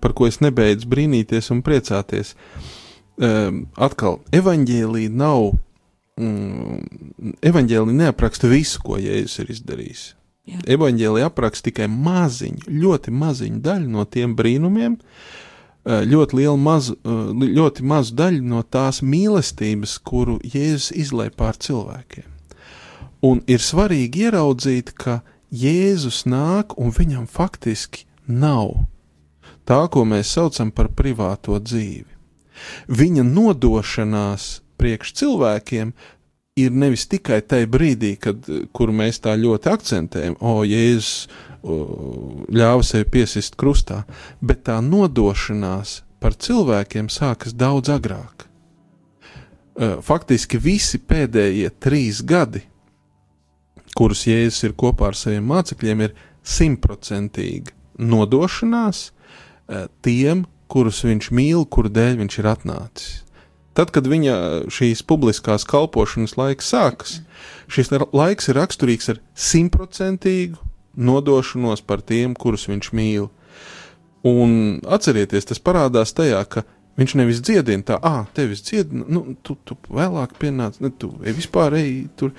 S2: par ko es nebeidzu brīnīties un priecāties. Atkal, evaņģēlī nav, mm, evaņģēlī neapraksta visu, ko Jēzus ir izdarījis. Jā. Evaņģēlī apraksta tikai maziņu, ļoti maziņu daļu no tiem brīnumiem, eh, ļoti lielu mazu, eh, ļoti mazu daļu no tās mīlestības, kuru Jēzus izlai pār cilvēkiem. Un ir svarīgi ieraudzīt, ka Jēzus nāk un viņam faktiski nav tā, ko mēs saucam par privāto dzīvi. Viņa nodošanās priekš cilvēkiem ir nevis tikai tajā brīdī, kad, kur mēs tā ļoti akcentējam, o, Jēzus ļāva sevi piesist krustā, bet tā nodošanās par cilvēkiem sākas daudz agrāk. Faktiski visi pēdējie trīs gadi, kurus Jēzus ir kopā ar saviem mācekļiem, ir simtprocentīga nodošanās tiem, kurus viņš mīl, kuru dēļ viņš ir atnācis. Tad, kad viņa šīs publiskās kalpošanas laiks sākas, šis laiks ir raksturīgs ar simtprocentīgu nodošanos par tiem, kurus viņš mīl. Un atcerieties, tas parādās tajā, ka viņš nevis dziedina tā, ah, tevis dziedina, nu, tu, tu vēlāk pienāc, ne, tu vispār ej tur.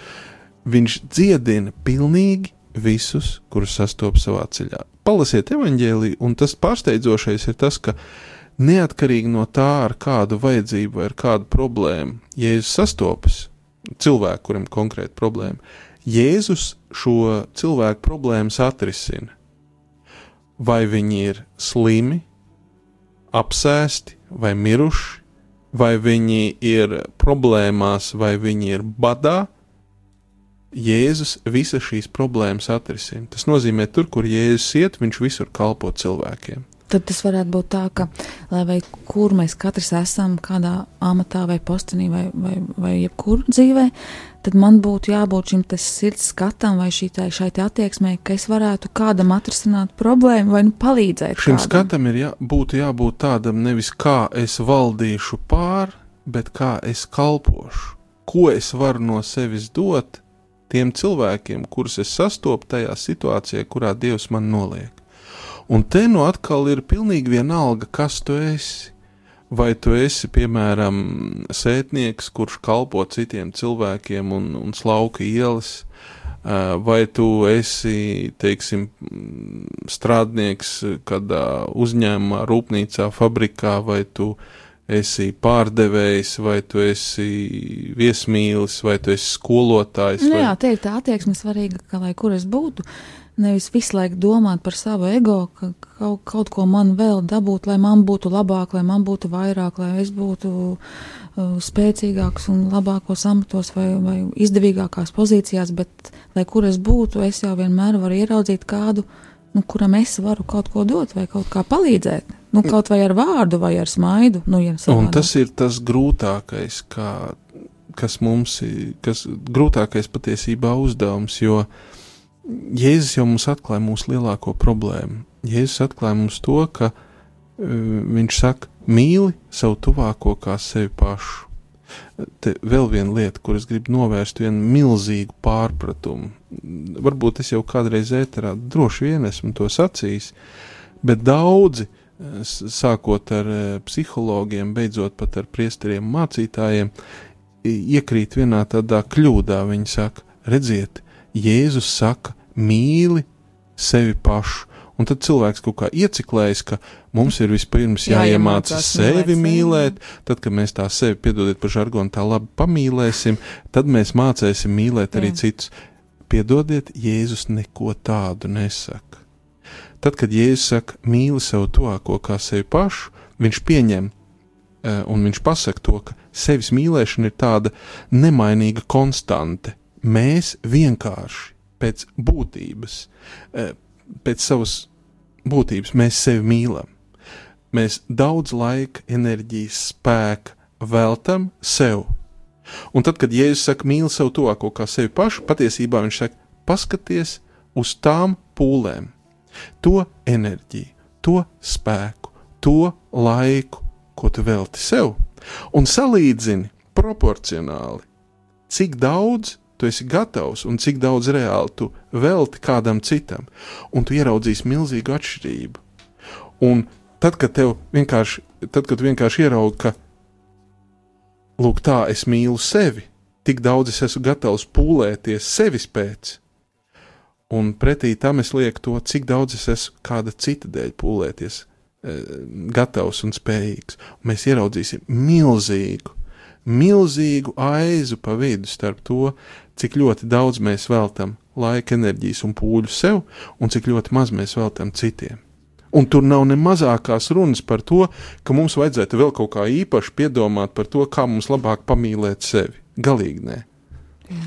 S2: Viņš dziedina pilnīgi visus, kurus sastopas savā ceļā. Palasiet evaņģēliju, un tas pārsteidzošais ir tas, ka neatkarīgi no tā, ar kādu vajadzību vai ar kādu problēmu Jēzus sastopas, cilvēku, kuram ir konkrēta problēma, Jēzus šo cilvēku problēmas atrisina. Vai viņi ir slimi, apsēsti vai miruši, vai viņi ir problēmās, vai viņi ir badā, Jēzus visas šīs problēmas atrisina. Tas nozīmē, tur, kur Jēzus iet, viņš visur kalpo cilvēkiem.
S1: Tad tas varētu būt tā, ka, lai vai kur mēs katrs esam, kādā amatā vai postenī vai, vai, vai jebkur dzīvē, tad man būtu jābūt šim sirds skatam vai šī tā, šai attieksmei, ka es varētu kādam atrisināt problēmu vai nu palīdzēt.
S2: Šim
S1: kādam.
S2: skatam ir jā, būtu jābūt tādam nevis kā es valdīšu pār, bet kā es kalpošu. Ko es varu no sevis dot tiem cilvēkiem, kurus es sastopu tajā situācijā, kurā Dievs man noliek. Un te nu atkal ir pilnīgi vienalga, kas tu esi. Vai tu esi, piemēram, sētnieks, kurš kalpo citiem cilvēkiem un, un slauka ielas, vai tu esi, teiksim, strādnieks kādā uzņēmumā, rūpnīcā, fabrikā, vai tu esi pārdevējs, vai tu esi viesmīlis, vai tu esi skolotājs.
S1: Nu,
S2: vai...
S1: Jā, te ir tā attieksme svarīga, ka lai kur es būtu, uh, Nevis visu laiku domāt par savu ego, ka kaut, kaut ko man vēl dabūt, lai man būtu labāk, lai man būtu vairāk, lai es būtu uh, spēcīgāks un labākos amatos vai, vai izdevīgākās pozīcijās, bet lai kur es būtu, es jau vienmēr varu ieraudzīt kādu, nu, kuram es varu kaut ko dot vai kaut kā palīdzēt. Nu, kaut vai ar vārdu vai ar smaidu. Nu, ja
S2: un tas ir tas grūtākais, kā, kas mums ir, kas grūtākais patiesībā uzdevums, jo Jēzus jau mums atklāja mūsu lielāko problēmu. Jēzus atklāja mums to, ka uh, viņš saka, mīli savu tuvāko kā sevi pašu. Te vēl viena lieta, kuras gribu novērst, vienu milzīgu pārpratumu. Varbūt es jau kādreiz ēterā droši vien esmu to sacījis, bet daudzi, sākot ar psihologiem, beidzot pat ar priesteriem mācītājiem, iekrīt vienā tādā kļūdā. Viņi saka, redziet, Jēzus saka, mīli sevi pašu. Un tad cilvēks kaut kā ieciklējas, ka mums ir vispirms [laughs] jāiemācās sevi mīlēt, tad, kad mēs tā sevi, piedodiet par žargonu, tā labi pamīlēsim, tad mēs mācēsim mīlēt arī Jā. citus. Piedodiet, Jēzus neko tādu nesaka. Tad, kad Jēzus saka, mīli sev tuvāko kā sevi pašu, viņš pieņem eh, un viņš pasaka to, ka sevis mīlēšana ir tāda nemainīga konstante. Mēs vienkārši pēc būtības, eh, pēc savas būtības mēs sevi mīlam. Mēs daudz laika, enerģijas, spēka veltam sev. Un tad, kad Jēzus saka, mīli sev tuvāko kā sevi pašu, patiesībā viņš saka, paskaties uz tām pūlēm, to enerģiju, to spēku, to laiku, ko tu velti sev, un salīdzini proporcionāli, cik daudz tu esi gatavs un cik daudz reāli tu velti kādam citam, un tu ieraudzīsi milzīgu atšķirību. Un tad, kad tev vienkārši, tad, kad vienkārši ieraugi, ka, lūk, tā es mīlu sevi, tik daudz es esmu gatavs pūlēties sevis pēc, un pretī tam es lieku to, cik daudz es esmu kāda cita dēļ pūlēties, e, gatavs un spējīgs. Un mēs ieraudzīsim milzīgu, milzīgu aizu pa vidu starp to, cik ļoti daudz mēs veltam laika, enerģijas un pūļu sev, un cik ļoti maz mēs veltam citiem. Un tur nav ne mazākās runas par to, ka mums vajadzētu vēl kaut kā īpaši piedomāt par to, kā mums labāk pamīlēt sevi. Galīgi nē.
S1: Jā.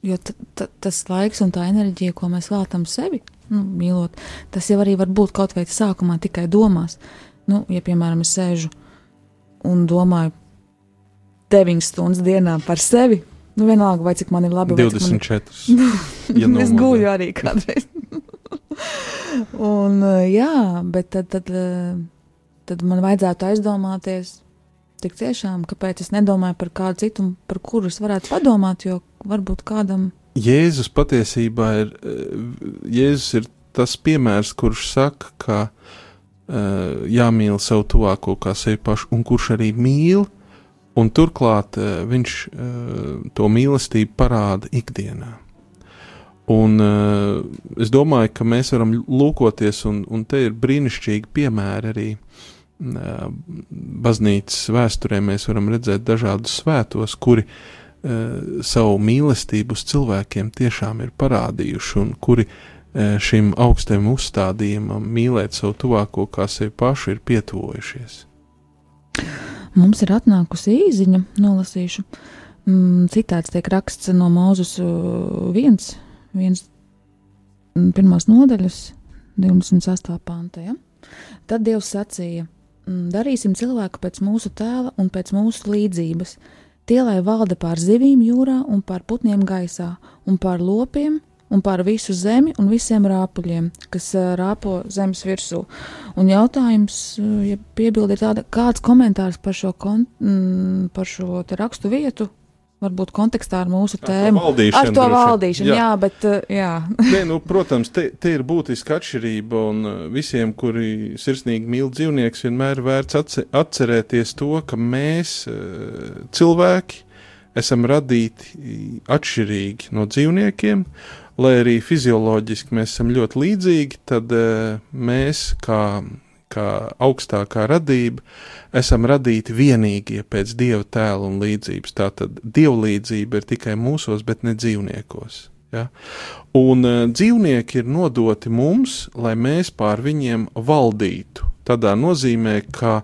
S1: Jo t, t, tas laiks un tā enerģija, ko mēs veltam sevi, nu, mīlot, tas jau arī var būt kaut vai sākumā tikai domās. Nu, ja, piemēram, es sēžu un domāju 9 stundas dienā par sevi, nu, vienalga, vai cik man ir labi.
S2: 24.
S1: Man... ja [laughs] es guļu arī kādreiz. [laughs] un, jā, bet tad, tad, tad man vajadzētu aizdomāties, tik tiešām, kāpēc es nedomāju par kādu citu, par kuru es varētu padomāt, jo varbūt kādam.
S2: Jēzus patiesībā ir, Jēzus ir tas piemērs, kurš saka, ka uh, jāmīl savu tuvāko kā sevi pašu, un kurš arī mīl, un turklāt uh, viņš uh, to mīlestību parāda ikdienā. Un uh, es domāju, ka mēs varam lūkoties, un, un te ir brīnišķīgi piemēri arī baznīcas vēsturē. Mēs varam redzēt dažādus svētos, kuri savu mīlestību uz cilvēkiem tiešām ir parādījuši, un kuri šim augstajam uzstādījumam mīlēt savu tuvāko kā sevi pašu ir pietuvojušies.
S1: Mums ir atnākusi īziņa, nolasīšu. Mm, citāts tiek raksts no viens viens, mm, pirmās nodaļas, 28. panta. Ja? Tad Dievs sacīja: mm, Darīsim cilvēku pēc mūsu tēla un pēc mūsu līdzības. Tie lai valda pār zivīm jūrā un pār putniem gaisā, un pār lopiem, un pār visu zemi un visiem rāpuļiem, kas rāpo zemes virsū. Un jautājums, ja piebildi ir tāda, kāds komentārs par šo, kon, par šo rakstu vietu, varbūt kontekstā ar mūsu tēmu.
S2: Ar to valdīšanu.
S1: Ar to valdīšanu, jā. jā, bet. Jā.
S2: Nē, nu, protams, te, te ir būtiska atšķirība, un visiem, kuri sirsnīgi mīl dzīvniekus, vienmēr vērts atcerēties to, ka mēs, cilvēki, esam radīti atšķirīgi no dzīvniekiem. Lai arī fizioloģiski mēs esam ļoti līdzīgi, tad mēs, kā kā augstākā radība, esam radīti vienīgie pēc dieva tēla un līdzības. Tātad dievlīdzība ir tikai mūsos, bet ne dzīvniekos. Ja? Un uh, dzīvnieki ir nodoti mums, lai mēs pār viņiem valdītu. Tādā nozīmē, ka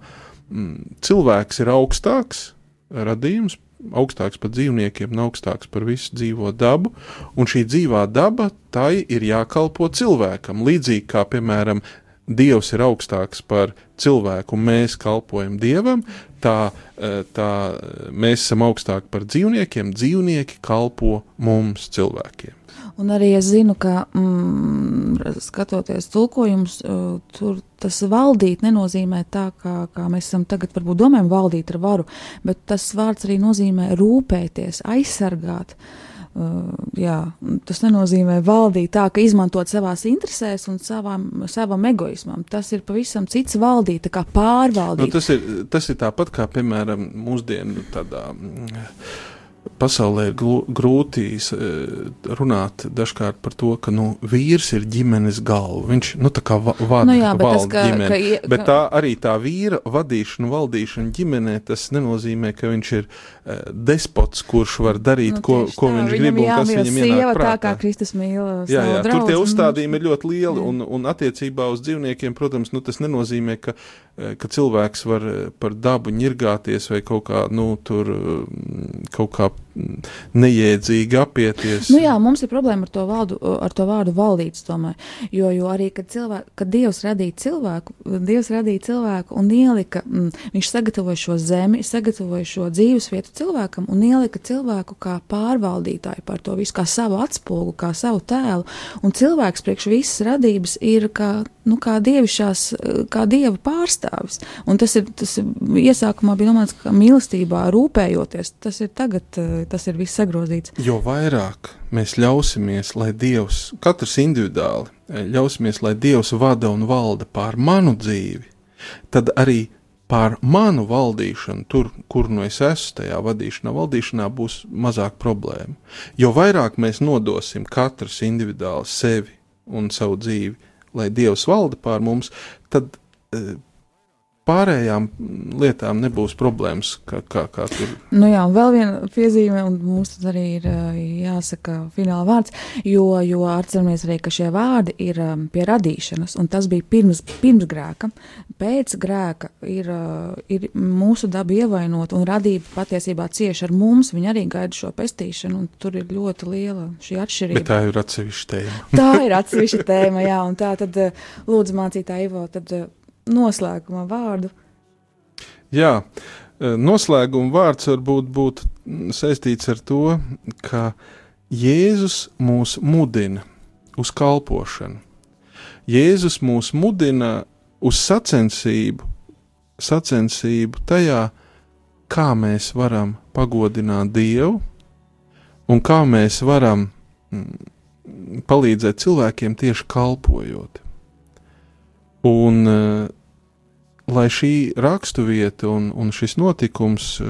S2: mm, cilvēks ir augstāks radījums, augstāks par dzīvniekiem un augstāks par visu dzīvo dabu, un šī dzīvā daba tai ir jākalpo cilvēkam. Līdzīgi kā, piemēram, Dievs ir augstāks par cilvēku, un mēs kalpojam Dievam, tā, eh, tā mēs esam augstāki par dzīvniekiem, dzīvnieki kalpo mums, cilvēkiem.
S1: Un arī es zinu, ka mm, skatoties tulkojumus, eh, tur tas valdīt nenozīmē tā, kā, kā mēs esam tagad varbūt domājam, valdīt ar varu, bet tas vārds arī nozīmē rūpēties, aizsargāt. Uh, jā, tas nenozīmē valdīt tā, ka izmantot savās interesēs un savam, savam egoismam. Tas ir pavisam cits valdīt, kā pārvaldīt.
S2: Nu, tas, ir, tas ir tāpat kā, piemēram, mūsdienu tādā. Mm, pasaulē ir grūti runāt dažkārt par to, ka nu, vīrs ir ģimenes galva. Viņš nu, kā va vada nu jā, bet valda ka, ģimeni. Ka, ka, bet tā arī tā vīra vadīšana, valdīšana ģimenē, tas nenozīmē, ka viņš ir uh, despots, kurš var darīt, nu, ko, ko tā, viņš grib un kas viņam ienāk prātā.
S1: Tā kā Kristus mīl
S2: jā, jā, draudz, tur tie uzstādījumi ir ļoti lieli, jā. un, un attiecībā uz dzīvniekiem, protams, nu, tas nenozīmē, ka, ka cilvēks var par dabu ņirgāties vai kaut kā, nu, tur kaut kā neiedzīgi apieties.
S1: Nu jā, mums ir problēma ar to, valdu, ar to vārdu valdīts, domāju. Jo, jo arī, kad, cilvēku, kad Dievs radīja cilvēku, Dievs radīja cilvēku un ielika, mm, viņš sagatavoja šo zemi, sagatavoja šo dzīves vietu cilvēkam un ielika cilvēku kā pārvaldītāju par to visu, kā savu atspogu, kā savu tēlu. Un cilvēks priekš visas radības ir kā, nu, kā dievišķās, kā dieva pārstāvis. Un tas ir, tas iesākumā bija domāts, ka mīlestībā rūpējoties, tas ir tagad tas ir viss sagrozīts.
S2: Jo vairāk mēs ļausimies, lai Dievs, katrs individuāli, eh, ļausimies, lai Dievs vada un valda pār manu dzīvi, tad arī pār manu valdīšanu, tur, kur nu es esmu, tajā vadīšanā, valdīšanā būs mazāk problēmu. Jo vairāk mēs nodosim katrs individuāli sevi un savu dzīvi, lai Dievs valda pār mums, tad uh, pārējām lietām nebūs problēmas, kā, kā, kā tur.
S1: Nu jā, un vēl viena piezīme, un mums arī ir jāsaka fināla vārds, jo, jo atceramies arī, ka šie vārdi ir pie radīšanas, un tas bija pirms, pirms grēka. Pēc grēka ir, ir mūsu daba ievainot, un radība patiesībā cieši ar mums, viņi arī gaida šo pestīšanu, un tur ir ļoti liela šī atšķirība.
S2: Bet tā ir atsevišķa tēma.
S1: tā ir atsevišķa tēma, jā, un tā tad lūdzu mācītā Ivo, tad noslēguma vārdu.
S2: Jā, eh, noslēguma vārds varbūt būtu saistīts ar to, ka Jēzus mūs mudina uz kalpošanu. Jēzus mūs mudina uz sacensību, sacensību tajā, kā mēs varam pagodināt Dievu un kā mēs varam mm, palīdzēt cilvēkiem tieši kalpojot. Un, uh, lai šī raksturvieta un, un šis notikums uh,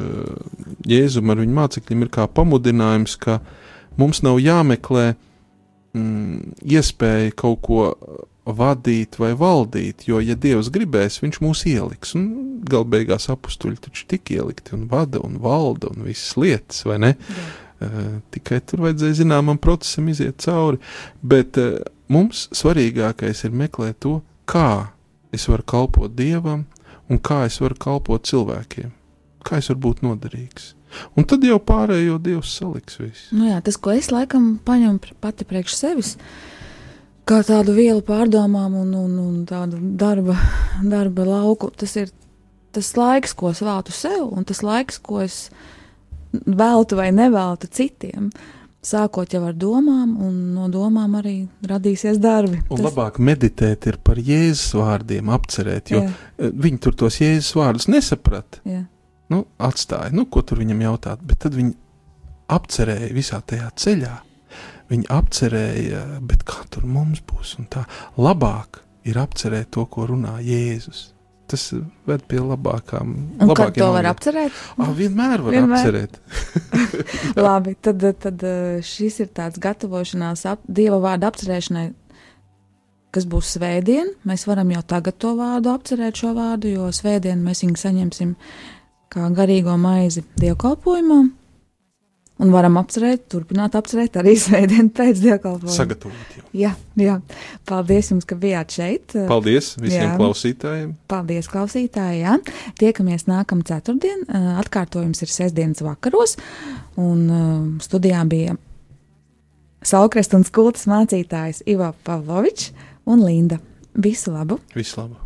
S2: Jēzum ar viņu mācekļiem ir kā pamudinājums, ka mums nav jāmeklē mm, iespēja kaut ko vadīt vai valdīt, jo, ja Dievs gribēs, viņš mūs ieliks. Un galu beigās apstuļi taču tik ielikti un vada un valda un visas lietas, vai ne? Jā. Uh, tikai tur vajadzēja zināmam procesam iziet cauri, bet uh, mums svarīgākais ir meklēt to, kā es varu kalpot Dievam un kā es varu kalpot cilvēkiem, kā es varu būt noderīgs. Un tad jau pārējo Dievs saliks visu.
S1: Nu jā, tas, ko es laikam paņemu pati priekš sevis, kā tādu vielu pārdomām un, un, un tādu darba, [laughs] darba lauku, tas ir tas laiks, ko es veltu sev, un tas laiks, ko es veltu vai neveltu citiem. Uh, sākot jau ar domām, un no domām arī radīsies darbi.
S2: Un Tas... labāk meditēt ir par Jēzus vārdiem, apcerēt, jo Jā. Eh, viņi tur tos Jēzus vārdus nesaprata. Nu, atstāja, nu, ko tur viņam jautāt, bet tad viņi apcerēja visā tajā ceļā. Viņi apcerēja, bet kā tur mums būs, un tā labāk ir apcerēt to, ko runā Jēzus tas ved pie labākām.
S1: Un kad to var apcerēt?
S2: Ah, vienmēr var vienmēr. apcerēt. [laughs]
S1: Labi, tad, tad eh, šis ir tāds gatavošanās ap, dieva vārdu apcerēšanai, kas būs svētdien. Mēs varam jau tagad to vārdu apcerēt, šo vārdu, jo svētdien mēs viņu saņemsim kā garīgo maizi dievkalpojumā. Un varam apcerēt, turpināt apcerēt arī [laughs] svētdienu pēc dievkalpojuma.
S2: Sagatavot jau.
S1: Jā, jā. Paldies jums, ka bijāt šeit.
S2: Paldies visiem jā. klausītājiem.
S1: Paldies, klausītāji. Jā. Tiekamies nākamā ceturtdien. Atkārtojums ir sestdienas vakaros. Un studijā bija Saukrest un skultas mācītājs Ivo Pavlovičs un Linda. Visu labu!
S2: Visu labu!